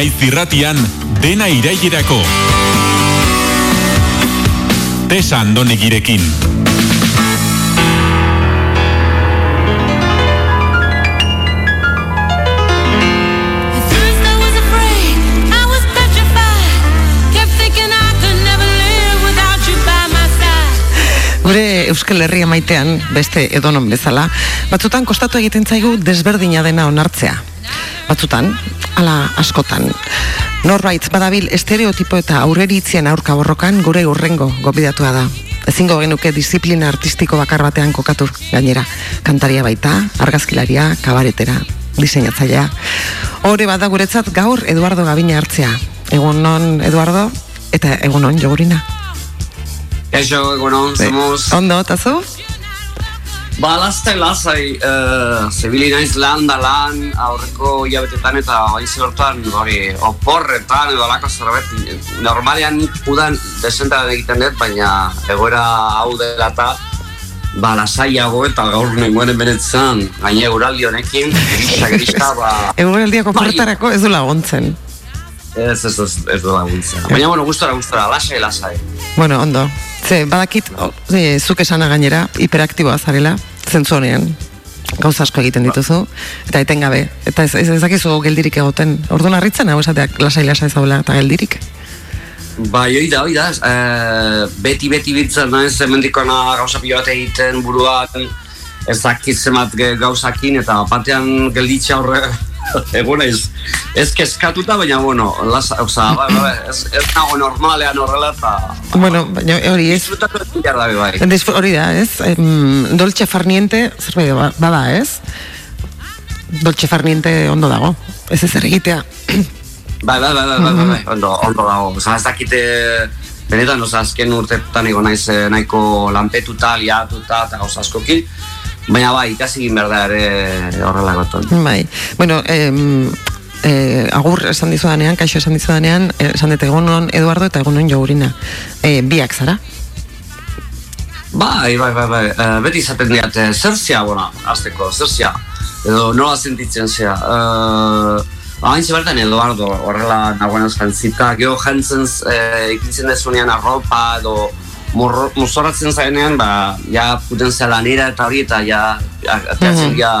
naiz irratian dena irailerako. Tesa andonegirekin. Gure Euskal Herria maitean, beste edonon bezala, batzutan kostatu egiten zaigu desberdina dena onartzea. Batzutan, ala askotan. Norbait badabil estereotipo eta aurreritzien aurka borrokan gure urrengo gobidatua da. Ezingo genuke disiplina artistiko bakar batean kokatu gainera. Kantaria baita, argazkilaria, kabaretera, diseinatzailea. Hore bada guretzat gaur Eduardo Gabina hartzea. Egun non Eduardo eta egun on jogurina. Eixo, egunon, somos... Ondo, eta zu? Ba, lastai, lasai, uh, zebili naiz lan da lan, aurreko hilabetetan eta haize hortan, hori, oporretan edo alako zerbait, normalean nik udan desentan egiten dut, baina egoera hau dela eta ba, lasaiago eta gaur nengoen benetzen, gaine euraldi honekin, grisa, grisa, ba... Eguraldiako Bai. portarako ez du laguntzen. Ez, ez, ez, ez du laguntzen. Baina, bueno, gustora, gustora, lasai, lasai. Bueno, ondo. Ze, badakit, o, ze, zuk esana gainera, hiperaktiboa zarela, zentzu honean. Gauza asko egiten dituzu, eta etengabe. Eta ez, ez, dakizu geldirik egoten. Orduan harritzen hau esateak lasai lasai zaula eta geldirik. Bai, hoi da, hoi da, eh, beti, beti biltzen naiz, hemendikona gauza pilo bat egiten buruan, ez dakit zemat ge- gauzakin, eta batean gelditza horre, egon ez, ez kezkatuta, baina, bueno, lasa, oza, bai, bai, ez, ez nago normalean horrela, eta Bueno, baina hori ez, disfrutatu ez bai. Hori da, ez? Em, dolce farniente, zerbait ba- bada, ez? Dolce farniente ondo dago. Ez ez egitea. Bai, bai, bai, bai, bai, bai, bai, ondo, ondo dago, oza, ez dakite, benetan, oza, azken urtetan egon naiz eh, nahiko lanpetuta, liatuta, eta gauza askokin, baina bai, ikasi egin behar da ere horrelakotan. Bai. Bueno, em, eh, agur esan dizudanean, kaixo esan dizudanean, eh, esan dut egunon Eduardo eta egunon Jogurina. Eh, biak zara? Bai, bai, bai, bai. Uh, beti izaten diat, eh, zer zea, bueno, azteko, zer zea. Edo nola sentitzen zea. Uh, Hain zebertan Eduardo, horrela nagoen jantzita, geho jantzen uh, ikitzen dezunean arropa edo mozorratzen zaenean, ba, ja puten zea lanera eta hori, eta ja, ateatzen ja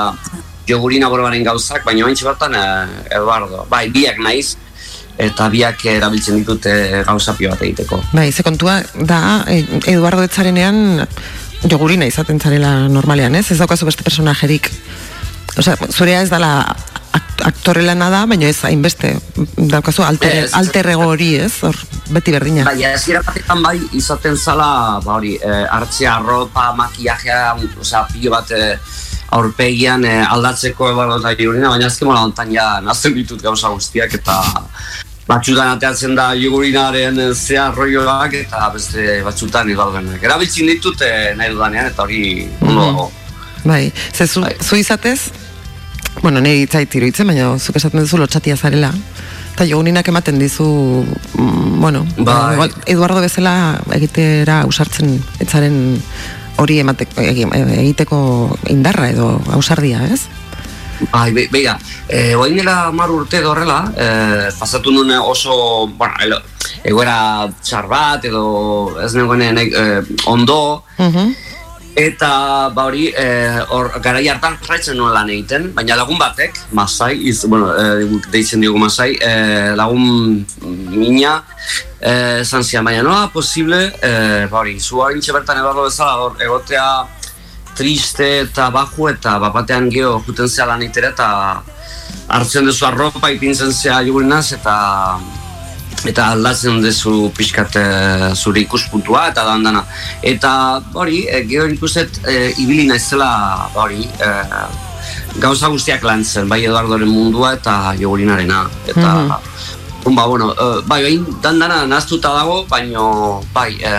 jogurina borobaren gauzak, baina hain zebertan uh, Eduardo. Bai, biak naiz, eta biak erabiltzen ditute gauza pio bat egiteko. Bai, ze kontua da, eh, Eduardo etzarenean jogurina izaten zarela normalean, ez? Ez daukazu beste personajerik. Osea, zurea ez dala aktore lana da, baina ez hainbeste. Daukazu alter, Ez. alter ego hori, ez? Hor, beti berdina. Bai, hasiera batetan bai izaten zala, ba hori, eh, hartzea arropa, makillajea, osea, pilo bat eh, aurpegian eh, aldatzeko ebalgo eta jurina, baina azken mola hontan ja nazten ditut gauza guztiak eta batzutan ateatzen da jugurinaren eh, zea rolloak eta beste batzutan igualganak. Erabiltzen ditut eh, nahi dudanean eta hori ondo dago. Bai, ze zu, Bai. zu izatez, bueno, niri itzait iruditzen, baina zuk esaten duzu lotxatia zarela, eta joguninak ematen dizu, mm, bueno, Bai. igual Eduardo bezala egitera ausartzen etzaren hori emateko, egi- egiteko indarra edo ausardia, ez? Bai, be, begira, eh, oain dela mar urte edo horrela, eh, pasatu nuen oso, bueno, elo, egoera txar bat edo ez nengoen eh, ondo, Mhm. Eta ba hori, eh, hor, garai hartan jarraitzen nuen lan egiten, baina lagun batek, Masai, iz, bueno, eh, deitzen diogu Masai, eh, lagun mina, esan zian, baina noa posible, eh, ba hori, zu hain bertan ebarro bezala, hor, egotea triste eta baju eta bapatean geho juten zea lan itera eta hartzen duzu arropa ipintzen zea jugurinaz eta eta aldatzen duzu pixkat eh, zure ikuspuntua eta dandana. Eta hori, e, gero ikuset e, ibili naizela hori, e, gauza guztiak lantzen, bai Eduardoren mundua eta jogurinarena. Eta, Mhm. ba, bueno, e, bai, bai, dandana naztuta dago, baino, bai, e,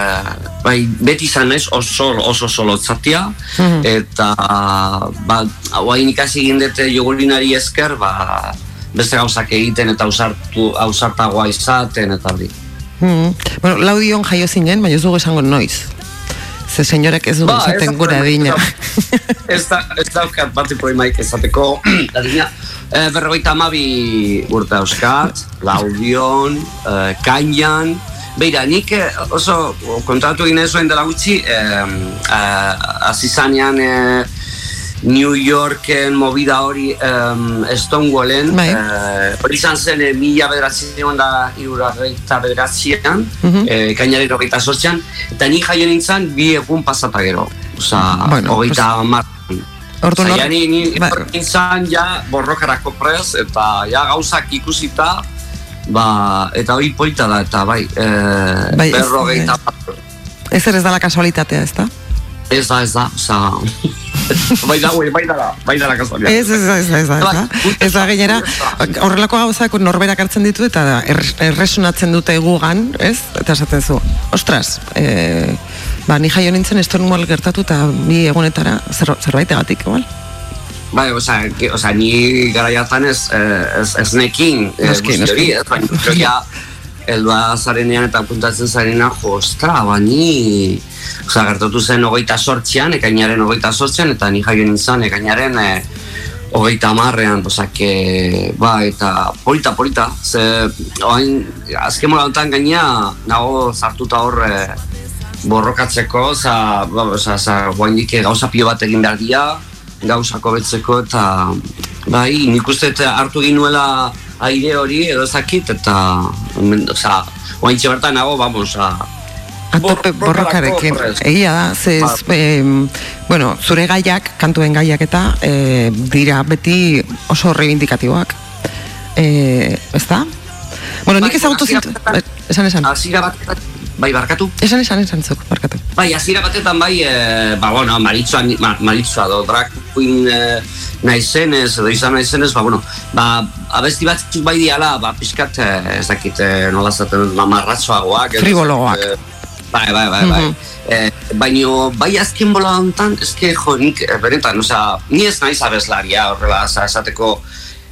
bai, beti izan naiz oso, oso solo zatia, Mhm. eta, ba, hauain ikasi egin dute jogurinari esker, ba, beste gauzak egiten eta ausartu, ausartagoa izaten eta hori. Mhm. Bueno, laudion jaio zinen, baina ez dugu esango noiz. Ze senyorek ez dugu Ba, ez esaten da gure problema, adina. ez da, ez daukat bate problemaik esateko adina. E, berrogeita amabi urte euskat, laudion, e, kainan, Beira, nik eh, oso kontratu egin zuen dela gutxi, eh, eh, azizanean eh, New Yorken movida hori um, Stonewallen Bai. hori izan zen eh, mila bederatzean da irurarreita bederatzean Mhm. eh, kainaren hogeita sortzean eta ni jaio nintzen bi egun pasata gero Osa, Bueno, hogeita mar Ordu nor- ni, ni Ba- nintzen ja borrokarako prez eta ja gauzak ikusita ba, eta hori polita da eta bai, eh, Bai, ez- berrogeita Ez ez dala kasualitatea, ez da? Ez da, ez da, oza... bai da, bai, bai da, bai da la kasualidad. Ez, ez, ez, ez, ez. Ez da gainera, horrelako gauzak norberak hartzen ditu eta er- erresonatzen dute gugan, ez? Eta esaten zu, ostras, e, ba, ni jaio nintzen estornual gertatu eta bi egunetara zer, zerbait egatik, igual? Bai, oza, oza, ni gara jartan ez, eh, ez, ez nekin, eh, guzti hori, noski. ez, baina gero ja, eldua zarenean eta puntatzen zarena, jo, ostra, ba, ni, oza, gertatu zen hogeita sortzean, ekainaren hogeita sortzean, eta ni jaio nintzen ekainaren eh, hogeita marrean, oza, que, ba, eta polita, polita, ze, oain, azken mola honetan gaina, nago zartuta hor, eh, borrokatzeko, oza, ba, oza, oza, guaindik gauza pio bat egin behar dira, gauzako betzeko eta bai, nik uste hartu egin nuela aire hori edo ezakit eta oza, oaintxe bertan nago, vamos, a, Atope Bor- borrokarekin. Egia da, ze, em, bueno, zure gaiak, kantuen gaiak eta e, dira beti oso reivindikatiboak. E, ez da? Bueno, nik Bai, ezagutu zintu... batetan- Esan, esan. hasiera batetan, bai, barkatu? Esan, esan, esan zuk, barkatu. Bai, hasiera batetan bai, e, ba, bueno, maritzua, ma, maritzua do, drag queen e, naizenez, edo izan naizenez, ba, bueno, ba, abesti batzuk bai diala, ba, pixkat, e, ez dakit, e, nola zaten, Friboloak. ez dakit, e, Bai, bai, bai, bai. Mhm. Eh, baino, bai azken bola honetan, eske, jo, nik, eh, benetan, osea, ni ez naiz abeslaria, horrela, oza, esateko,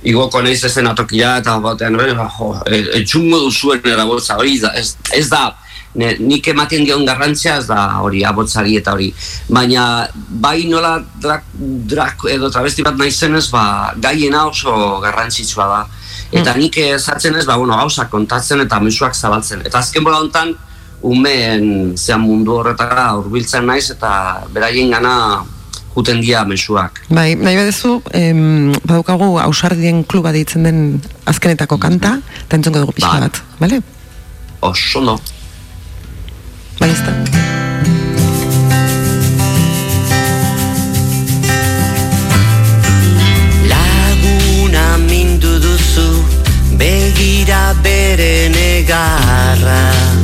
igoko naiz ezen atokila, eta batean, eh, jo, eh, etxungo duzuen erabotza, hori, ez, ez da, ne, nik ematen dion garrantzia ez da hori abotzari eta hori. Baina bai nola drak, drak edo travesti bat naizenez, ba, gaiena oso garrantzitsua da. Eta nik ezatzen ez, ba, bueno, gauzak kontatzen eta mezuak zabaltzen. Eta azken bola honetan, umeen zean mundu horretara hurbiltzen naiz eta beraien gana juten dia mezuak. Bai, nahi badezu, em, badaukagu ausardien kluba deitzen den azkenetako kanta, eta entzungo dugu pixka Bai. bat, bale? Oso no. Ez da. Laguna mindu duzu begira bere negarra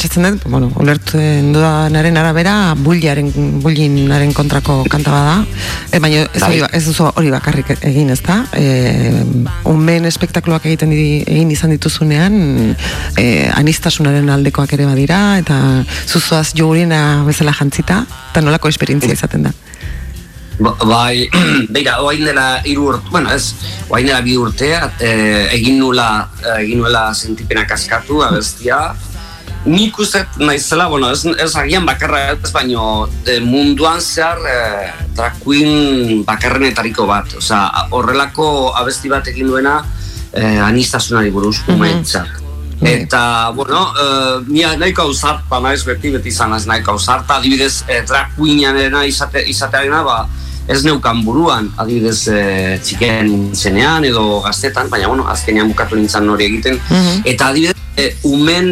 pentsatzen dut, bueno, ulertzen dudanaren arabera, bulliaren, bullinaren kontrako kanta bada, e, baina ez, hori, ba- ez duzu hori bakarrik egin, ez da? E, unmen espektakloak egiten di, egin izan dituzunean, e, anistasunaren aldekoak ere badira, eta zuzoaz jogurina bezala jantzita, eta nolako esperientzia izaten da. Ba- Bai, beira, oain dela hiru urte, bueno, ez, oain dela bi urtea, eh, egin nula, eh, egin nuela sentipena kaskatu, abestia, Nik uste naizela, bueno, ez, ez agian bakarra ez, baino eh, munduan zehar eh, drag queen bakarrenetariko bat. Osea, horrelako abesti bat egin duena eh, anistasunari buruz, umeentzat. Eta, bueno, uh, ni nahiko ausarta naiz beti, beti izan naiz nahiko ausarta, adibidez, eh, drag queenarena izate, izatearena, ba, ez neukan buruan, adibidez, eh, txiken zenean edo gaztetan, baina, bueno, azkenean bukatu nintzen hori egiten. Eta adibidez, eh, umen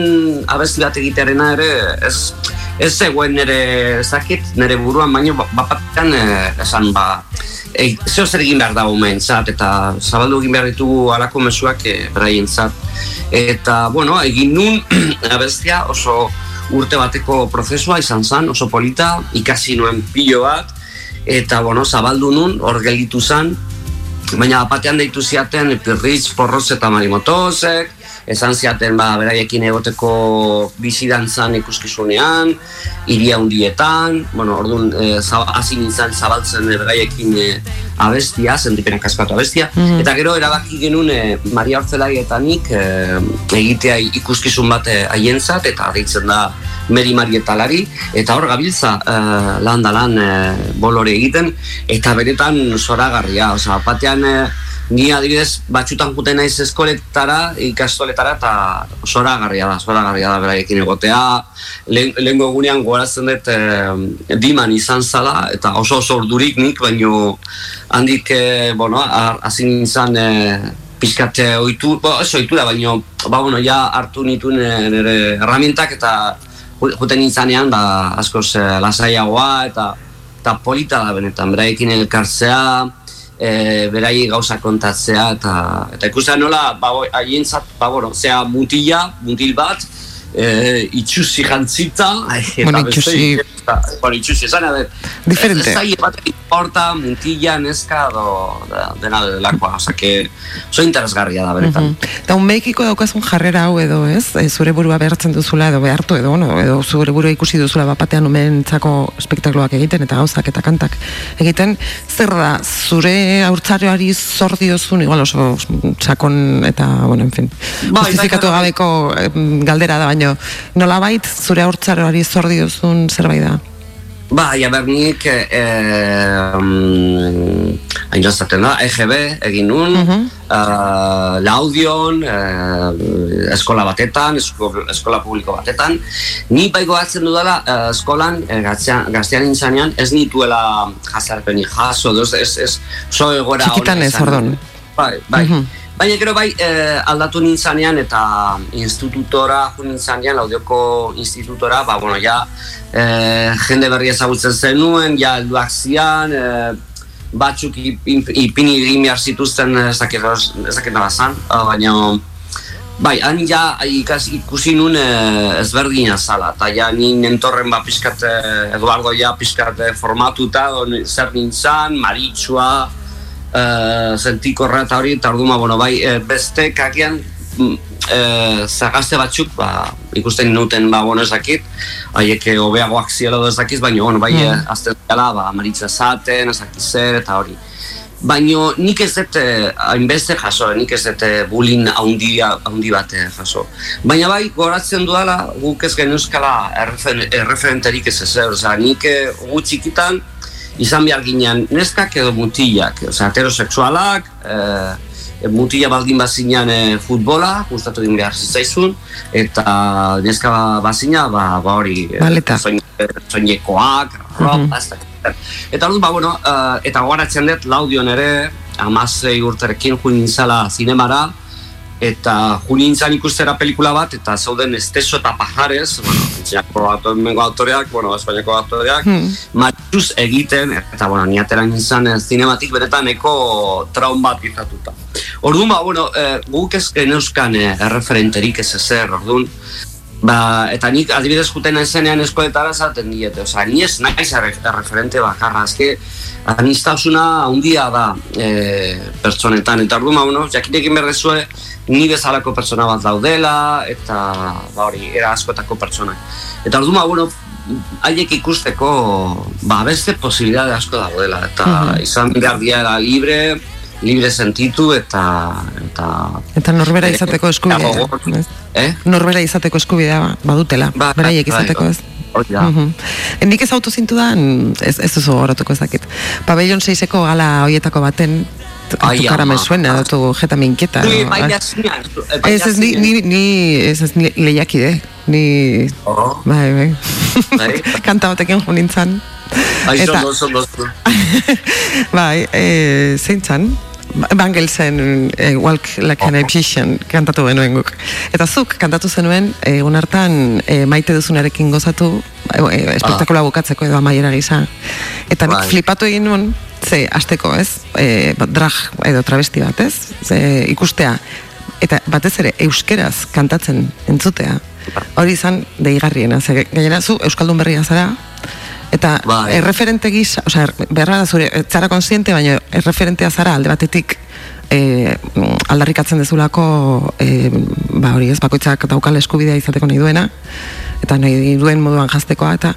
abesti bat egitearena ere, ez, ez zegoen nire, ez dakit, nire buruan, baina bapatean eh, esan, ba, e, zeo zer egin behar da umen, zat, eta zabaldu egin behar ditugu alako mesuak e, beraien zat. Eta, bueno, egin nun abestia oso urte bateko prozesua izan zen, oso polita, ikasi nuen pilo bat, eta, bueno, zabaldu nun, hor gelditu zen, baina batean deitu ziaten Pirritz, Porroz eta Marimotozek, esan ziaten ba, beraiekin egoteko bizidantzan ikuskizunean, iria hundietan, bueno, orduan, e, hasi nintzen zabaltzen e, beraiekin e, abestia, sentipenak askatu abestia, eta gero erabaki genuen e, Maria Hortzelai eta nik e, egitea ikuskizun bat e, haientzat, eta deitzen da Meri Marietalari, eta hor gabiltza e, lan da lan e, bolore egiten, eta beretan zoragarria, osea, batean ni adibidez batxutan juten naiz eskoletara, ikastoletara, eta zoragarria da, zoragarria da beraiekin egotea, lehen, lehengo egunean gogoratzen dut e, diman izan zala, eta oso oso ordurik nik, baino handik, e, bueno, hasi nintzen e, eh, ohitu, bo, ez ohitura, baino, ba, bueno, ja hartu nituen nire herramientak eta ju- juten nintzanean, ba, askoz eh, lasaiagoa eta, eta polita da benetan, beraiekin elkartzea, e, berai gauza kontatzea eta eta ikusten nola ba haientzat ba bueno, zea mutila, mutil bat, e, itxusi jantzita, eta Bueno, beste- itxusi- eta, bueno, itxusi esan, a ver, Diferente. Ez zaie bat importa, mutila, neska, do, da, dena delakoa, oza, que oso interesgarria da benetan. Eta unbeikiko daukazun jarrera hau edo, ez? E, zure burua behartzen duzula edo behartu edo, no? edo zure burua ikusi duzula bapatean umentzako espektakloak egiten eta gauzak eta kantak egiten, zer da, zure haurtzarioari zor diozun, igual oso sakon eta, bueno, en fin, Bai, justifikatu bai, bai. gabeko galdera da, baino, nolabait zure haurtzarioari zor diozun zerbait da? Ba, ja bernik, eh, um, hain jozaten da, EGB egin nun, eh, laudion, eh, eskola batetan, esko, eskola publiko batetan. Ni bai goatzen dudala, eh, eskolan, eh, gaztean, nintzanean, ez nituela jazarpeni jaso, ez, ez, ez, so egoera Txikitan ez, orduan. Bai, bai. Mhm. Baina gero bai eh, aldatu nintzanean eta institutora jo nintzanean, laudioko institutora, ba, bueno, ja eh, jende berri ezagutzen zenuen, ja helduak zian, eh, batzuk ip- ip- ipini behar zituzten eh, ez dakit ez dakit nola zan, ah, baina Bai, han ja ikas, ikusi nun eh, ezberdina zala, eta ja ni nentorren ba pizkat, eh, Eduardo ja pizkat eh, formatuta, zer nintzen, maritxua, eh, sentikorra eta hori, eta orduan, bueno, bai, eh, beste kakian, mm, eh, zagazte batzuk, ba, ikusten nuten, ba, bueno, ez dakit, haiek eh, hobeagoak ziela edo ez dakiz, baina, bueno, bai, eh, azten dela, ba, maritza esaten, ez dakit zer, eta hori. Baino nik ez dut eh, hainbeste jaso, nik ez dut eh, bullying handia handi bat eh, jaso. Baina bai, goratzen dudala, guk ez genuzkala errefer, erreferenterik ez ezer, osea, nik eh, gu txikitan izan behar ginean neskak edo mutilak, osea, heterosexualak, eh, mutila baldin bazinean eh, futbola, gustatu egin behar zitzaizun, eta neska bazina, ba, ba hori, eh, Baleta. soinekoak, ropa, ez dakit. Eta orduan, ba, bueno, eh, eta gogoratzen dut laudion ere, amasei urterekin juin nintzala zinemara, eta juin nintzen ikustera pelikula bat, eta zauden esteso eta pajares, bueno, entzinako mengo autoreak, bueno, espainako autoreak, Hmm. matxuz egiten, eta, bueno, ni atera nintzen eh, zinematik benetan eko traun bat izatuta. Orduan, ba, bueno, eh, guk ez geneuzkan eh, erreferenterik ez ezer, orduan, Ba, eta nik adibidez juten naizenean eskoletara zaten diete, osea, ni ez naiz erreferente bakarra, eske anistasuna handia da e, pertsonetan, eta orduan, ba, bueno, jakinekin berdezue, ni bezalako pertsona bat daudela, eta, ba hori, era askotako pertsonak. Eta orduan, ba, bueno, haiek ikusteko, ba, beste posibilitate asko daudela, eta izan behar diara libre, libre sentitu, eta, eta Eta norbera Eh, izateko eskubidea. gogor- eh? Norbera izateko eskubidea badutela, Bai, beraiek bai, izateko bai. ez. Hori da. Mhm. Nik ez auto zintu da, ez, ez duzu horatuko ez. Pabellon 6eko gala hoietako baten, Ai, tu cara me ama. suena, edo tu jeta me inquieta. Ni baina ah. zina. Ez ez ni, ni, ni, ez ez ni lehiakide, ni, Oh, bai, bai. Bai. Kanta batekin jo nintzen. Aizo, Eta- oso, oso. bai, e, zein zan? Bangelsen e, Walk Like an Egyptian kantatu genuen guk. Eta zuk kantatu zenuen e, egun hartan e, maite duzunarekin gozatu e, e, espektakuloa bukatzeko edo amaiera gisa. Eta nik Bai. flipatu egin nuen, ze asteko ez, e, bat, drag edo travesti bat ez, ze ikustea. Eta batez ere euskeraz kantatzen entzutea. Hori izan deigarriena, ze gainera zu euskaldun berria zara, Eta Bai. erreferente gisa, osea, berra zure, ez zara konsiente, baina erreferentea zara alde batetik e, aldarrikatzen dezulako e, ba hori ez, bakoitzak daukal eskubidea izateko nahi duena, eta nahi duen moduan jaztekoa, eta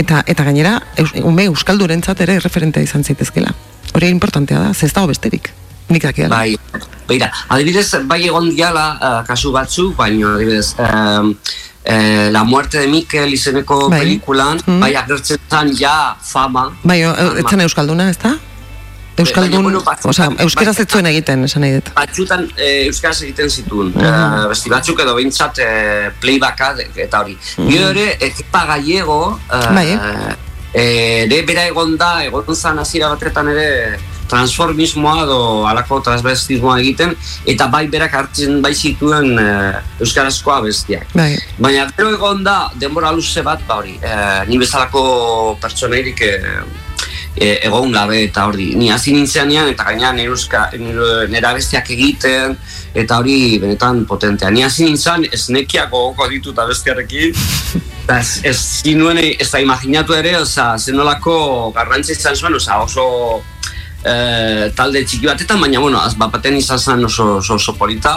eta, eta gainera, eus, ume euskaldurentzat ere erreferentea izan zitezkela. Hori importantea da, ze ez dago besterik. Nik dakidala. Bai, beira, adibidez, bai egon diala eh, kasu batzuk, baina adibidez, eh, eh, La muerte de Mikel izeneko Bai. pelikulan, Mm. bai agertzen zan ja fama. Bai, o- e, ez zen euskalduna, ez da? Euskaldun, bueno, batzutan- osea, euskeraz ez zuen egiten, esan nahi dut. Batzutan eh, euskaraz egiten zituen, Mhm. eh, besti batzuk edo behintzat eh, playbacka eta hori. Gero ere, ekipa gallego, eh, Mhm. Bai. eh, ere bera egon da, egon zan hasiera batetan ere transformismoa edo alako transvestismoa egiten, eta bai berak hartzen bai zituen eh, euskarazkoa bestiak. Bai. Baina gero egon da, denbora luze bat, ba hori, eh, ni bezalako pertsoneirik eh, e, egon gabe eta hori, ni hasi nintzenean eta gaina nire, nire bestiak egiten eta hori benetan potentea. Ni hasi nintzen esnekiak gogoko ditut abestiarekin eta ez, ez zinuen ez da imaginatu ere, oza, zenolako garrantzi izan zuen, oza, oso eh, talde txiki batetan, baina bueno, az, bat baten izan zen oso, oso, oso polita,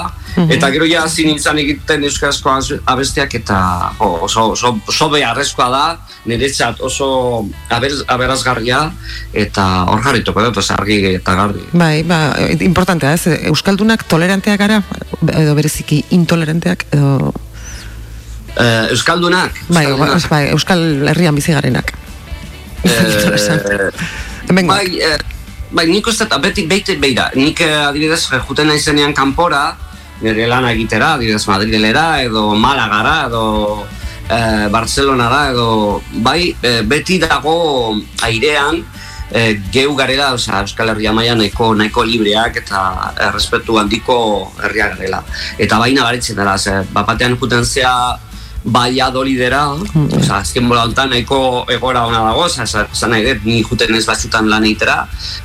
eta gero ja hasi nintzen egiten euskarazko az- abestiak eta jo, oso, oso, oso beharrezkoa da, niretzat oso aber, aberazgarria, eta hor jarrituko dut, oza, argi eta garbi. Bai, ba, importantea, ez? Euskaldunak toleranteak gara, edo bereziki intoleranteak, edo... Eh, Euskaldunak, Bai, Euskaldunak, bai, Euskal Herrian bizi garenak. eh, Hemen Bai, eh, bai, nik uste, beti beite beira, nik eh, adibidez eh, juten naizenean kanpora, nire lana egitera, adibidez Madrilera, edo Malagara, edo eh, Barcelonara, edo bai, eh, beti dago airean, eh, geu garela, osea, Euskal Herria maila nahiko, nahiko libreak eta errespetu handiko herria garela. Eta baina baritzen dela, ze, bapatean juten zea Valladolidera, osea, azken bola honetan nahiko egora ona dago, esan nahi dut, ni juten ez batzutan lan egitera,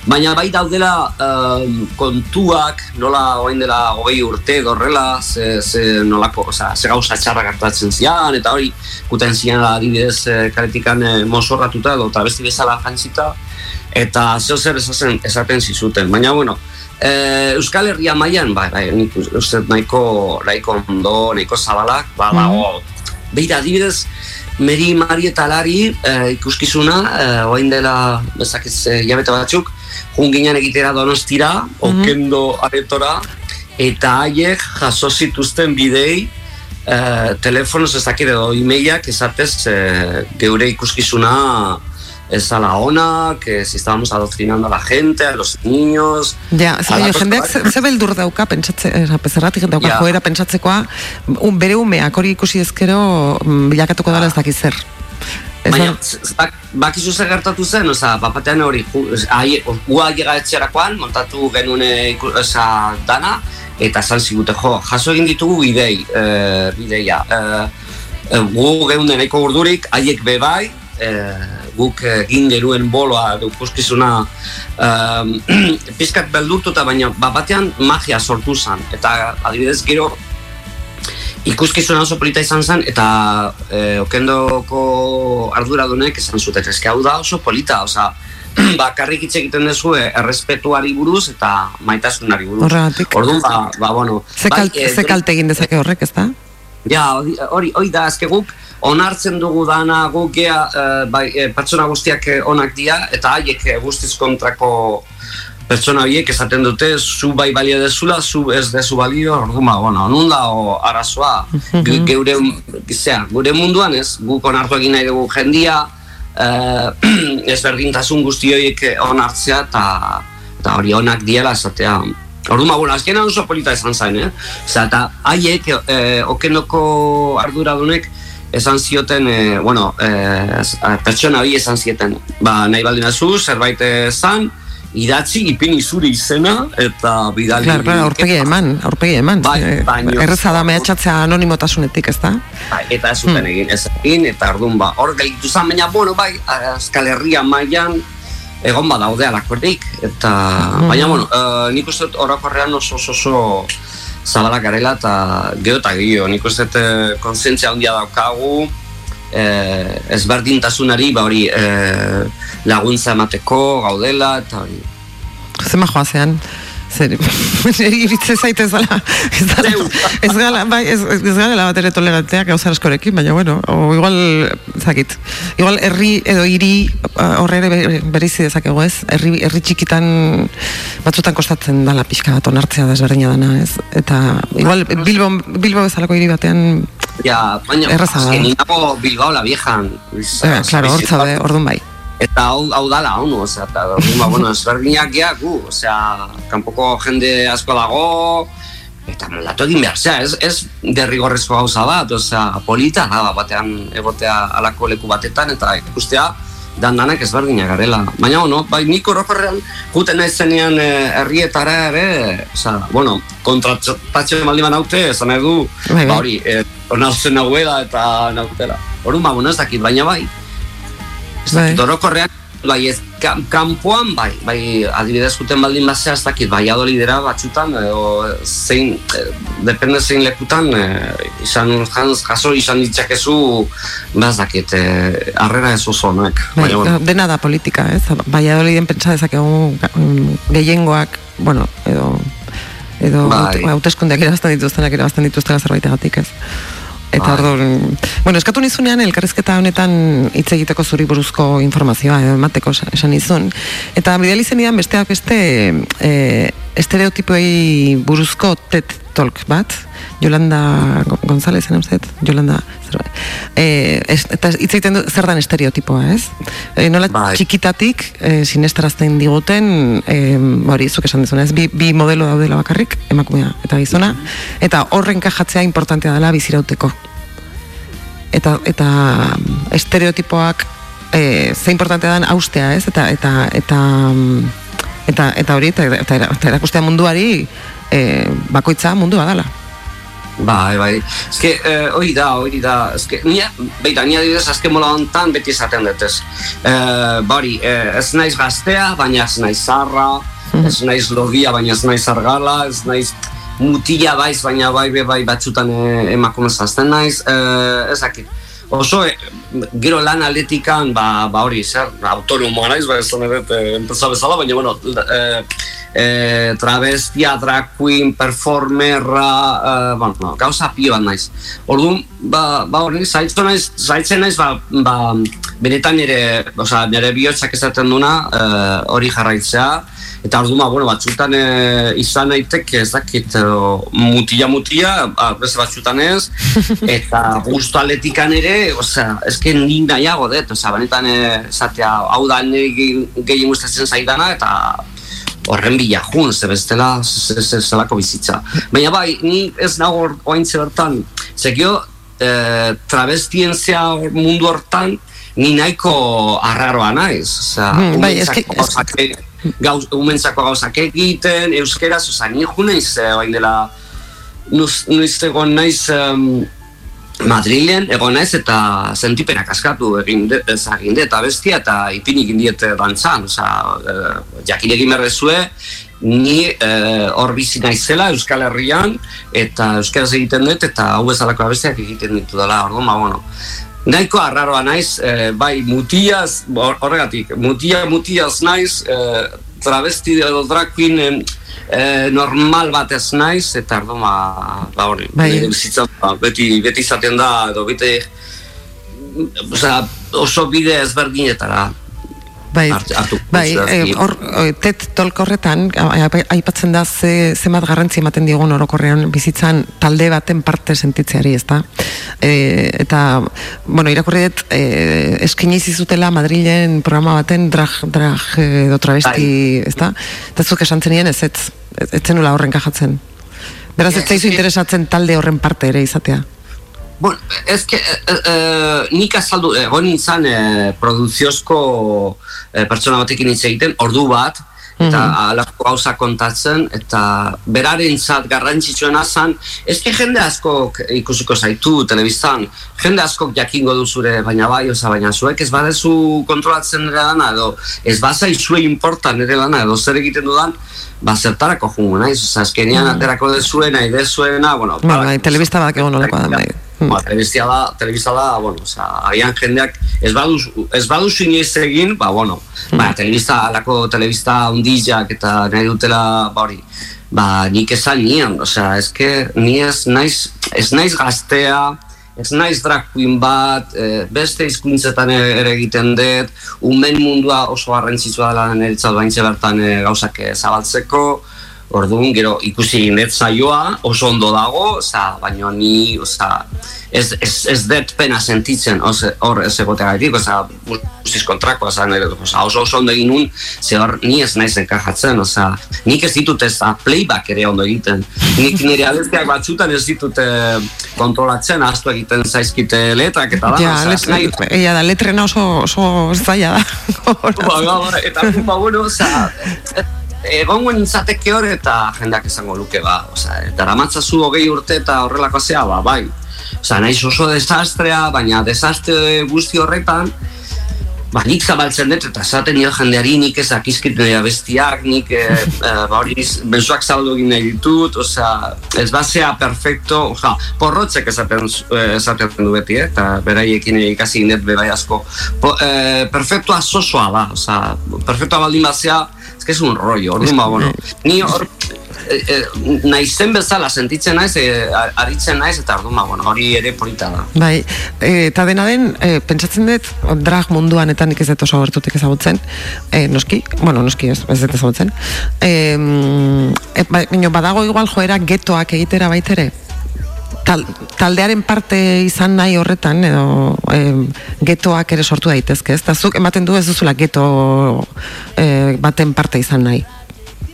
baina bai daudela em, kontuak, nola orain dela hogei urte dorrela, ze, ze nolako, osea, ze gauza txarra gertatzen zian, eta hori, guten zian adibidez eh, karetikan eh, mozorratuta edo travesti bezala jantzita, eta zeo zer esaten, esaten zizuten, baina bueno, Eh, Euskal Herria mailan bai, bai, nik uste nahiko, nahiko ondo, nahiko zabalak, ba, dago. Beira, adibidez, Meri Mari eta Lari eh, ikuskizuna, eh, oain dela, bezakiz, eh, jabete batzuk, jun ginen egitera donostira, okendo aretora, eta haiek jaso zituzten bidei, eh, telefonoz ez dakit edo e-mailak esatez eh, geure ikuskizuna ez zala ona, que si estábamos adoctrinando a la gente, a los niños... Ja, ze baina jendeak ze, zerbait. ze beldur dauka pentsatze, eh, zerratik dauka Ja. joera pentsatzekoa, un, bere umeak hori ikusi ezkero mm, bilakatuko dela ez dakit zer. Baina, bak, bakizu zer gertatu zen, oza, bapatean hori, gua llega etxerakoan, montatu genuen eh, oza, dana, eta esan zigute, jo, jaso egin ditugu bidei, e, bideia. E, gu geunden nahiko urdurik, haiek be bai, e, guk egin genuen boloa edo ikuskizuna um, pizkat beldurtuta, baina bapatean magia sortu zen. Eta adibidez gero ikuskizuna oso polita izan zen, eta e, okendoko arduradunek esan zuten, eske hau da oso polita, osea, bakarrik hitz egiten dezue errespetuari buruz eta maitasunari buruz. Horregatik. Orduan, ba, ba, bueno. Ze, kal, eh, ze kalte egin dezake horrek, ez da? Ja, hori, hori, da, ezke guk. Onartzen dugu dana guk gea, eh, bai, eh, pertsona guztiak eh, onak dira, eta haiek guztiz kontrako pertsona horiek esaten dute, zu bai balio dezula, zu ez dezu balio, orduan, ba, bueno, nun da o, arazoa, Ge- geure, zera, gure munduan ez, guk onartu egin nahi dugu jendia, eh, ezberdintasun guzti horiek onartzea, eta hori onak diela esatea. Orduan, ba, bueno, azkenan oso polita esan zain, eh? Osea, eta haiek, eh, okenoko arduradunek, esan zioten, eh, bueno, eh, pertsona hori esan zieten, ba, nahi baldin azu, zerbait esan, idatzi, ipini zure izena, eta bidali... Claro, claro, aurpegi eman, aurpegi eman. Bai, baino- Erreza da mehatxatzea anonimotasunetik, ez da? Bai, eta ez zuten egin ez egin, eta orduan ba, hor gelditu zen, baina, bueno, bai, Euskal Herria mailan egon badaude alakorik, eta, baina, bueno, uh, nik uste dut orokorrean oso oso oso zabalak garela, eta gero eta gehiago, nik uste dut eh, kontzientzia handia daukagu, eh, ezberdintasunari, ba hori, eh, laguntza emateko gaudela, eta hori, Zema joazean, zer, iritze zaite ez dala, ez gala, bai, ez, ez gala bat ere toleranteak gauza askorekin, baina bueno, o igual, zakit, igual herri edo hiri uh, horre ere be- bereizi dezakegu ez, herri, herri txikitan batzutan kostatzen dala pixka bat onartzea desberdina dana ez, eta igual Bilbo, Bilbo bezalako hiri batean, Ja, baina, Erraza da. azken nago Bilbao la viejan. eh, claro, hor zaude, orduan bai. Eta hau, hau dala, hau, osea, eta ba, bueno, ezberdinak gea gu, osea, kanpoko jende asko dago, eta moldatu egin behar, osea, ez, ez derrigorrezko gauza bat, osea, polita da, batean egotea alako leku batetan, eta ikustea, dan danak ezberdinak garela. Baina, bueno, bai, nik orokorrean, juten naiz zenean eh, herrietara ere, osea, bueno, kontratatzen baldin banaute, esan nahi du, Bai, bai. ba hori, eh, onartzen nahuela eta nautela. Orduan, ba, bueno, ez dakit, baina bai, ez Bai. dakit, orokorrean, bai, ez, kan- kanpoan, bai, bai, adibidez juten baldin bazea, ez dakit, bai, adolidera batzutan, edo zein, eh, depende zein lekutan, eh, izan, jans, jaso izan ditzakezu, ba, ez dakit, eh, harrera ez oso honek. Bai, bueno, dena da politika, ez? Valladoliden pentsa dezakegu mm, gehiengoak, bueno, edo edo Bai. haute- hauteskundeak irabazten dituztenak irabazten dituztela zerbaitegatik, ez? Eta orduan, bueno, eskatu nizunean elkarrizketa honetan hitz egiteko zuri buruzko informazioa edo emateko esan nizun. Eta bidali zenidan besteak beste e, estereotipoei buruzko TED Talk bat, Yolanda Go- González, zen? Yolanda, zerbait. E, es, eta hitz egiten du zer dan estereotipoa, ez? E, nola Bai. txikitatik e, sinestarazten diguten, e, hori, zuk esan dizuna, ez? Bi, bi modelo daudela bakarrik, emakumea eta gizona, eta horren kajatzea importantea dela bizirauteko. Eta, eta estereotipoak e, ze importantea dan austea, ez? Eta, eta, eta, mm, eta, eta hori, eta, eta, eta erakustea munduari e, bakoitza mundua dala. Bai, bai. Eske, eh, hori da, hori da. Eske, nia, beita, nia didez azken mola hontan beti esaten dut ez. Eh, bari, eh, ez naiz gaztea, baina ez naiz zarra, ez naiz logia, baina ez naiz argala, ez naiz mutila baiz, baina bai, bai, bai batzutan eh, emakume zazten naiz, eh, ez dakit. Oso, eh, gero lan atletikan, ba, ba hori, zer, autonomoa naiz, ba, ez eh, enpresa bezala, baina, bueno, eh, eh, travestia, drag queen, performerra, eh, bueno, gauza pio bat naiz. Orduan, ba, ba hori, zaitzen naiz, zaitzen naiz, ba, ba, benetan nire, osea, nire bihotzak esaten duna, eh, hori jarraitzea, eta orduan, ba, bueno, batzutan eh, izan naiteke, ez dakit, eh, mutila mutila, ba, beste batzutan ez, eta gustu atletikan ere, osea, eske ni nahiago dut, osea, benetan eh, esatea, hau da nire ge- gehien gustatzen zaidana, eta horren bila jun, ze bestela ze- ze- zelako bizitza. Baina bai, ni ez nago oaintze bertan, zekio, eh, travestien zea hor mundu hortan, ni nahiko arraroa naiz. Osea, Hmm, bai, eske- gauzak e- gauz, umentzako gauzak egiten, euskeraz, osea, ni jo naiz, eh, orain dela, nuz, naiz, em, Madrilen egon naiz eta sentipenak askatu egin de, ez egin dut abestia eta ipini egin diet dantzan, osea, e, jakin egin behar dezue, ni eh, hor bizi naizela Euskal Herrian eta euskaraz egiten dut eta hau bezalako abestiak egiten ditu dela, orduan, ba, bueno, nahiko arraroa naiz, eh, bai mutiaz, hor- horregatik, mutia mutiaz naiz, eh, travesti edo drag queen eh, normal bat ez naiz, eta ardo, ba, ba hori, Bai. bizitza, ba, beti, beti izaten da, edo beti, osea, oso bide ezberdinetara Bai, Hart- hartu bai, eh, hor, eh, TED Talk horretan, aipatzen da ze, zemat garrantzi ematen digun orokorrean bizitzan talde baten parte sentitzeari, ezta? E, eta, bueno, irakurri dut, e, eskini zizutela Madrilen programa baten drag, drag edo travesti, ezta? Eta zuk esan zenien ez, ez, ez, zenula horren kajatzen. Beraz, ez zaizu interesatzen talde horren parte ere izatea. Bueno, ez que, eh, eh, nik azaldu, egon nintzen eh, produziozko eh, pertsona batekin hitz egiten, ordu bat, eta alako gauza kontatzen, eta beraren zat garrantzitsuena zan, ez que jende asko ikusiko zaitu telebistan, jende asko jakingo du zure, baina bai, oza, baina zuek ez badezu kontrolatzen nire lana, edo ez bazai zue importa nire lana, edo zer egiten dudan, ba, zertarako jungo naiz, oza, azkenean aterako dezuena, idezuena, bueno, Bai, bai, telebista bat egon nolakoa da, bai. Hmm. Ba, telebistia da, telebista da, bueno, oza, agian jendeak ez baduzu, ez baduzu inoiz egin, ba, bueno, Hmm. ba, telebista, alako telebista undizak eta nahi dutela, ba, hori, ba, nik esan nian, osea, eske, ni ez naiz, ez naiz gaztea, ez naiz drag queen bat, eh, beste hizkuntzetan ere egiten dut, umen mundua oso garrantzitsua dela niretzat baintze bertan eh, gauzak eh, zabaltzeko, Orduan, gero ikusi egin dut saioa, oso ondo dago, oza, baina ni, oza, ez, ez, ez dut pena sentitzen hor ez egoteagatik, oza, guztiz kontrakoa zan, ere, oza, oso oso ondo egin nun, ze hor ni ez naiz enkajatzen, oza, nik ez ditut ez da playback ere ondo egiten. Nik nire abestiak batzutan ez ditut eh, kontrolatzen, astu egiten zaizkite letrak eta da, Ja, oza, ez nahi- da, letrena oso, oso zaila da. Ba, ba, ba, eta ba, bueno, oza, egongo nintzateke hor eta jendeak esango luke, ba, oza, daramatzazu hogei urte eta horrelako zea, ba, bai. Oza, naiz oso desastrea, baina desastre guzti horretan, ba, nik zabaltzen dut, eta esaten dio jendeari nik ez akizkit nire bestiak, nik e, e, ba, hori benzuak zabaldu egin nahi ditut, osea, ez basea perfecto, oza, porrotzek esaten, eh, esaten du beti, eta beraiekin ikasi dut bebai asko. Po, e, perfectoa sosoa da, osea, perfectoa baldin bazea, que es un rollo, orduan, ba, bueno, ni hor, e, e, naizen bezala sentitzen naiz, e, aritzen naiz, eta orduan, ba, bueno, hori ere polita da. Bai, eta dena den, e, pentsatzen dut, drag munduan eta nik ez dut oso gertutik ezagutzen, e, noski, bueno, noski ez, ez dut ezagutzen, e, e, ba, badago igual joera getoak egitera baitere, Tal, taldearen parte izan nahi horretan edo e, getoak ere sortu daitezke, ez? Ta zuk ematen du ez duzula geto e, baten parte izan nahi.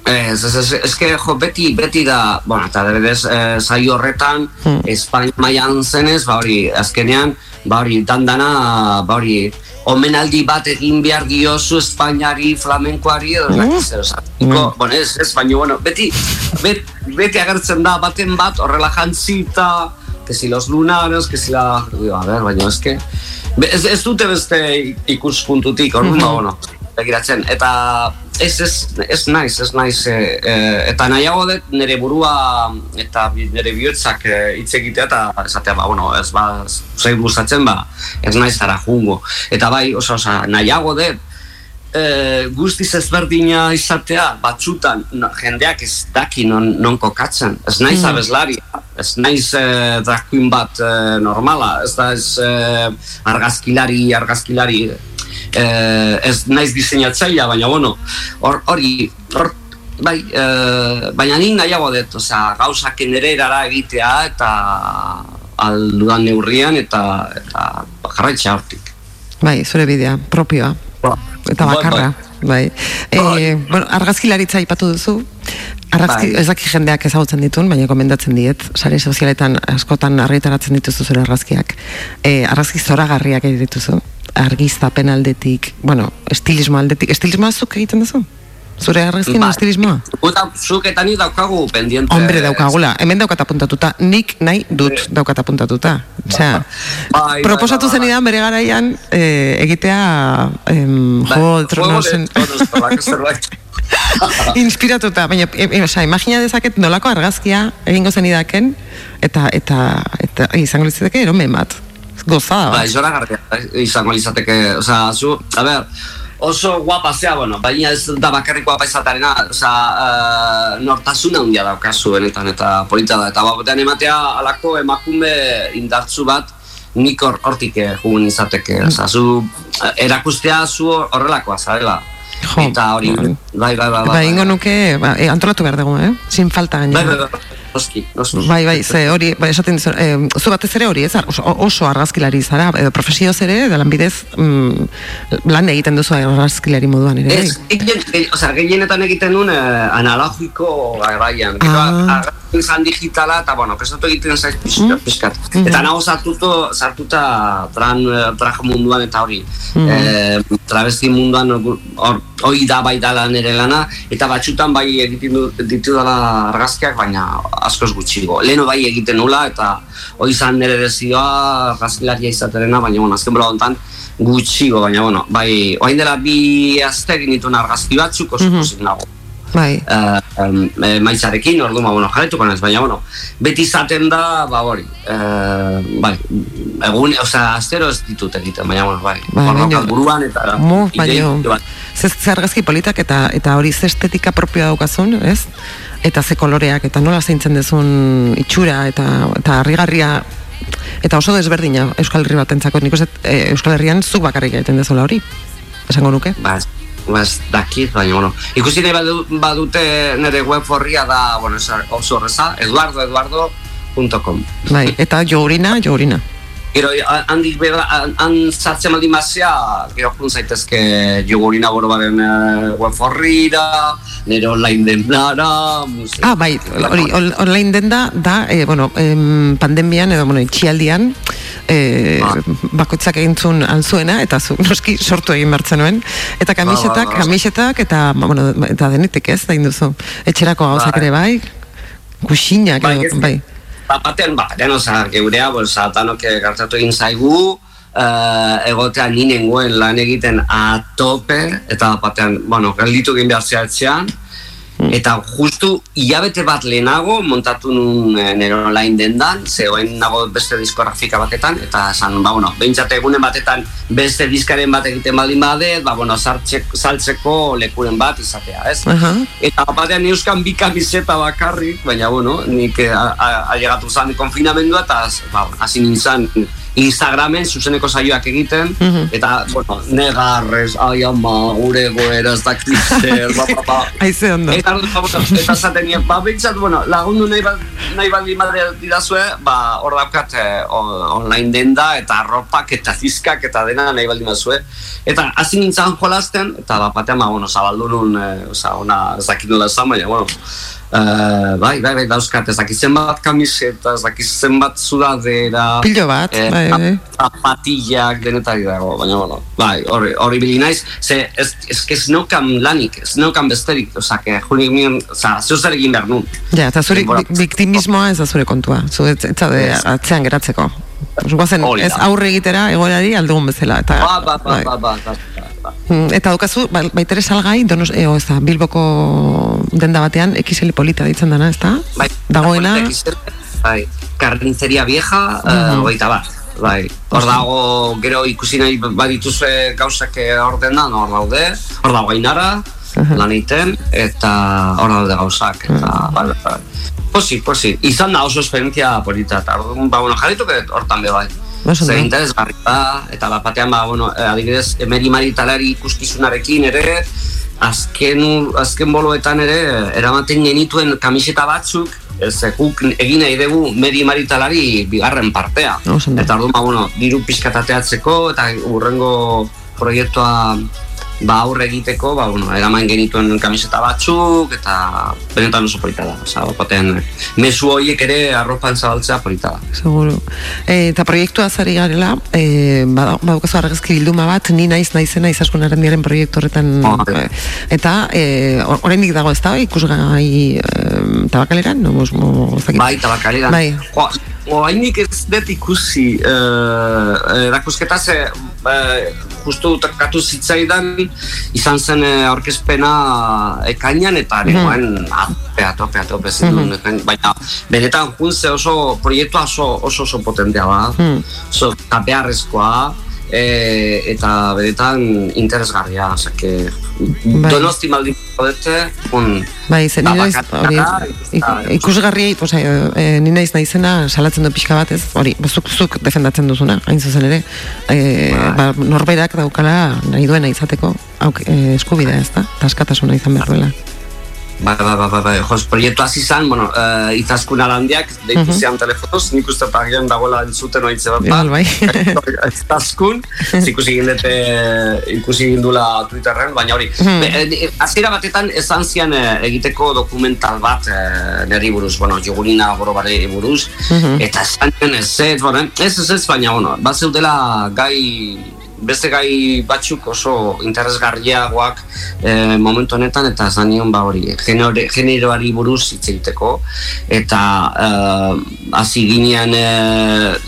Ez, ez, ez, que, jo, beti, beti da, bueno, eta adibidez, eh, saio horretan, Hmm. Espainia mailan zenez, ba hori, azkenean, ba hori, dandana, ba hori, omenaldi bat egin behar diozu Espainiari, flamenkoari, edo, Mm. mm. zer, osatiko, bueno, ez, ez, baina, bueno, beti, bet, beti agertzen da baten bat, horrela jantzita, que si los lunaros, que si la, digo, a ver, baina, ez que, ez, ez dute beste ikuspuntutik, orduan, ba, bueno, begiratzen, eta ez, ez, ez naiz, ez naiz, e, e, eta nahiago dut nire burua eta bi- nire bihotzak e, hitz egitea eta esatea, ba, bueno, ez ba, zait gustatzen, ba, ez naiz zara jungo. Eta bai, oso, oso, nahiago dut, e, guztiz ezberdina izatea, batzutan no, jendeak ez daki non, non kokatzen. Ez naiz Mm. abeslari, ez naiz e, drag queen bat e, normala, ez da ez e, argazkilari, argazkilari, e, ez naiz diseinatzailea, baina bueno, hor, hori, hor, bai, e, baina nik nahiago dut, osea, gauzak nire erara egitea eta aldudan neurrian eta, eta jarraitza hortik. Bai, zure bidea, propioa. Ba, Eta bai, bakarra. Bai. E, Bai. bueno, argazkilaritza aipatu duzu. Argazki, Bai. ez daki jendeak ezagutzen ditun, baina komendatzen diet, sare sozialetan askotan argitaratzen dituzu zure argazkiak. E, argazki zoragarriak egiten dituzu. Argiztapen aldetik, bueno, estilismo aldetik. Estilismoa zuk egiten duzu? Zure argazkien Bai. estilismoa? Zuk eta ni daukagu pendiente. Hombre, daukagula. Hemen daukat apuntatuta. Nik nahi dut daukat apuntatuta. Osea, Bai, proposatu bai, bai, bai. zenidan bere garaian eh, egitea em, de Tronosen inspiratuta, baina e, e, osea, imagina dezaket nolako argazkia egingo zenidaken eta eta eta izango litzateke eromen bat. Gozada. Bai, bat. zoragarria izango lizateke, osea, zu, a ber, oso guapa zea, bueno, baina ez da bakarrik guapa izatarena, osea, uh, nortasuna handia daukazu benetan, eta polita da, eta batean ematea alako emakume indartzu bat, nik hor, hortik eh, jugun izateke, oza, zu eh, erakustea zu horrelakoa zarela. Jo, Eta hori, bai. bai, bai, bai, Ba, ingo nuke, ba, e, antolatu behar dugu, eh? Sin falta Bai, gainera. bai, bai, noski, noski. Bai, bai, ze hori, bai, esaten dizu, eh, zu batez ere hori, ez, oso, oso argazkilari zara, edo profesioz ere, da lanbidez, mm, lan egiten duzu argazkilari moduan ere, Ez, bai. osea, gehienetan egiten nuen eh, analogiko garaian. Ah. Ah. izan digitala, eta, bueno, prestatu egiten zaiz pixkat, pixkat. Eta nago sartuto, sartuta tran, traje munduan eta hori. Eh, travesti munduan hor, hori da bai dala nire lana, eta batxutan bai egiten ditu dala argazkiak, baina askoz gutxigo. Leheno bai egiten nula, eta hori izan nire dezioa argazkilaria izaterena, baina, bueno, azken bola hontan, gutxigo, baina, bueno, bai, orain dela bi aste egin dituen argazki batzuk oso pozik nago. Bai, Uh, um, e, maitzarekin, ordu, ba, bueno, jarretuko naiz, baina, bueno, beti izaten da, ba, hori, uh, bai, egun, osea, astero ez ditut egiten, baina, bueno, bai, Bai, baina- buruan eta Mu, idei baino, bat. ze, ze argazki politak eta eta hori ze estetika propioa daukazun, ez? Eta ze koloreak, eta nola zeintzen dezun itxura, eta, eta harrigarria, eta oso desberdina Euskal Herri batentzako, nik uste eh, Euskal Herrian zuk bakarrik egiten dezula hori, esango nuke. Ba, ba, ez dakit, baina, bueno, ikusi nahi badu, badute nire web horria da, bueno, ez oso horreza, eduardoeduardo.com. Bai, eta jogurina, jogurina. Gero, ha- handik beba, han- sartzen baldin bazea, gero jun zaitezke jogurina borobaren uh, web horrira, nire online denara, musik. Ah, bai, hori, on- online denda da, eh, bueno, em, pandemian edo, bueno, itxialdian, eh, Ah. bakoitzak egintzun alzuena, eta zu, noski sortu egin bertzen nuen, eta kamisetak, ba, ba. kamisetak, eta, ba, bueno, eta denetik ez, da induzu, etxerako gauzak Bai. ere bai, kuxinak, Bai, edo, bai, Ba, batean, ba, oza, geurea, bolsa, tanok gertatu egin zaigu, uh, egotea ni nengoen lan egiten a tope, eta batean, bueno, gelditu egin behar zehatzean, eta justu hilabete bat lehenago montatu nun e, nire online dendan, ze oain nago beste diskografika batetan, eta esan, ba, bueno, behintzat egunen batetan beste diskaren bat egiten baldin badet, ba, bueno, sartzeko, saltzeko lekuren bat izatea, ez? aha, Eta batean euskan bi kamiseta bakarrik, baina bueno, nik eh, ailegatu zan konfinamendua eta ba, hasi nintzen Instagramen zuzeneko saioak egiten Mhm. eta, bueno, negarrez, ai ama, gure goera ez dakit zer, ba, ba, ba. aize ondo. Eta, eta zaten nien, ba, bintzat, bueno, lagundu nahi, ba, nahi baldin bade didazue, ba, hor daukat eh, online denda, eta arropak, eta zizkak, eta dena nahi baldin bazue. Eta hasi nintzen jolasten, eta bat batean, ba, bueno, zabaldu nun, eh, oza, ona, ez dakit nola esan, baina, bueno, eh, bai, bai, bai, dauzkat, ez dakit zenbat kamiseta, ez dakit zenbat sudadera, Pilo bat, eh, bai, bai. zapatillak denetari dago, baina, bueno, bai, hori, hori bili naiz, ze, ez, ez, ez neukan lanik, ez neukan besterik, oza, que juli mien, oza, zeu zer egin behar nun. Ja, eta zure biktimismoa ez da zure kontua, zu Ez. atzean geratzeko. Guazen, ez aurre egitera egoerari aldugun bezala. Eta, Ba, ba, ba, bai. ba, ba, ba, ba. Mm, Eta daukazu, ba, baitere salgai, donos, eo, ez da, Bilboko denda batean, XL polita ditzen dana, ez da? Bai, Dagoena, Bai, carniceria vieja, Mhm. uh, hogeita bat. Bai, hor dago, gero ikusi nahi badituzue gauzak eh, hor dendan, hor daude, hor dago gainara, Mhm. lan egiten, eta hor daude gauzak, eta, bai, bai, bai. Posi, posi, izan da oso esperientzia polita, eta orduan, ba, bueno, jarrituko dut hortan be bai. Oso Zer ondo. interesgarri da, eta bat batean, ba, bueno, eh, adibidez, emeri maritalari ikuskizunarekin ere, azken, azken boloetan ere, eramaten genituen kamiseta batzuk, ez guk egin nahi dugu medi maritalari bigarren partea. Ondo. Eta orduan, ba, bueno, diru pixkatateatzeko, eta urrengo proiektua ba aurre egiteko, ba, bueno, eraman genituen kamiseta batzuk, eta benetan oso polita da. Osa, batean, mezu horiek ere arropan zabaltzea polita da. seguru. E, eta proiektua zari garela, e, bada- badaukazu argazki bilduma bat, ni naiz naizena izaskun arandiaren proiektu horretan, Oh, bai. e, eta e, or- oraindik dago ez da, ikusgai e, tabakaleran, no, mos, mo, ez dakit. Bai, tabakaleran. Bai. Jo, Oainik ez dut ikusi uh, erakusketa ze uh, justu tokatu zitzaidan izan zen eh, aurkezpena ekainan eta nengoen atope, atope, atope zinduen ekain. baina benetan jun ze oso proiektua oso oso, oso potentea da Mhm. oso beharrezkoa e, eta beretan interesgarria, osake, Bai. donosti maldin dute, un, Bai, ze, Ba, ni naiz, bakarra, hori, eta- ik- posa, e, ni naiz naizena salatzen du pixka bat, ez? Hori, zuk, zuk defendatzen duzuna, hain zuzen ere, e, ba, norberak daukala nahi duena izateko, auk, e, eskubidea, ez da? Taskatasuna izan behar duela. Bai, bai, bai, bai, bai, jos, proiektu hasi zan, bueno, uh, itaskun alandiak, deitu Mhm. zian telefonoz, nik uste pagian dagoela entzuten oitze bat. Igual, bai. Itaskun, ikusi gindete, ikusi gindula Twitterren, baina hori, Mhm. be, eh, batetan esan zian eh, egiteko dokumental bat eh, neri buruz, bueno, jogurina borobare buruz, Mhm. eta esan zian ez ez, bueno, ez ez ez, baina, bueno, bat zeudela gai beste gai batzuk oso interesgarriagoak e, momentu honetan eta esan nion ba hori genero- generoari buruz hitz egiteko. Eta eh, hasi ginean e,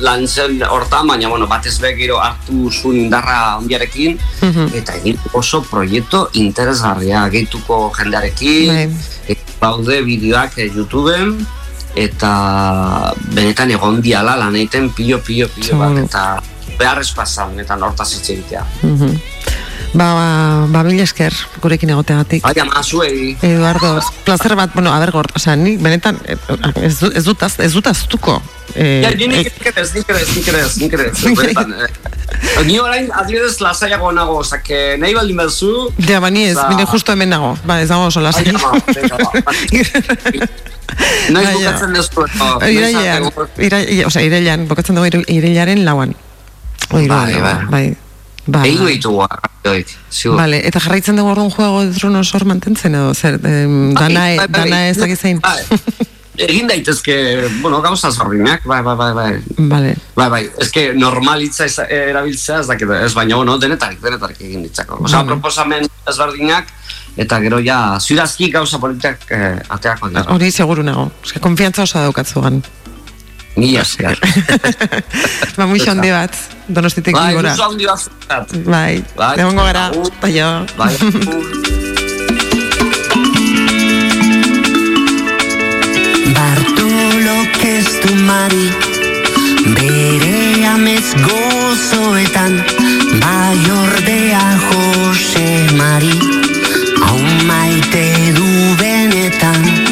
lan zen hortan baina bueno, batez be gero hartu zuen indarra ondiarekin Mhm. eta egin oso proiektu interesgarria gehituko jendearekin. Eta baude bideoak eh, YouTubeen. Eta benetan egon diala lan egiten pilo pilo pilo bat. Eta beharrezkoa zan eta hortaz hitz egitea. Mhm. Ba, ba, ba, mila esker gurekin egoteagatik. Bai, ama, zuei. Eduardo, placer bat, bueno, a ber, gort, osea, ni benetan eh, ez, du- ez dut az- ez dut aztuko. Eh, Ja, ni nik eh, nik ere ez, nik ere ez, nik ere ez, nik ere ez, benetan, eh. Ni orain, adibidez, lasaiago nago, osake, nahi baldin bezu, Ja, ba, ni ez, mire justo hemen nago. Ba, ez dago oso lasai. Ai, ama, venga, ba. Baina- bukatzen dezu, eta... Irailean, iraile, osea, irailean, bokatzen dugu ira- irailaren lauan. Oi, Bai, bai, bai. bai. Ba, Egin ditugu, arraioik, ziur. Vale, eta jarraitzen dugu orduan juego de tronos hor mantentzen edo zer, em, dana, Bai, bai, bai. dana ez dakit zein. Bai. Egin daitezke, bueno, gauza zorrinak, bai, bai, bai, bai. Vale. Bai, bai, eske normalitza ez, erabiltzea ez dakit, ez baina, bueno, denetarik, denetarik egin ditzako. Osa, Vale. proposamen ezberdinak, eta gero ja, zurazki gauza politak eh, ateako dira. Hori seguru nago. Eske konfiantza oso daukatzugan. Ni asker. ba, muixo handi bat, donostitek bai, gora. Bai, muixo handi bat. Bai, bai demongo gara. Baina. Bai. bai Bartolo, kez du mari, bere amez gozoetan, bai ordea Jose Mari, hau maite du benetan. Bai,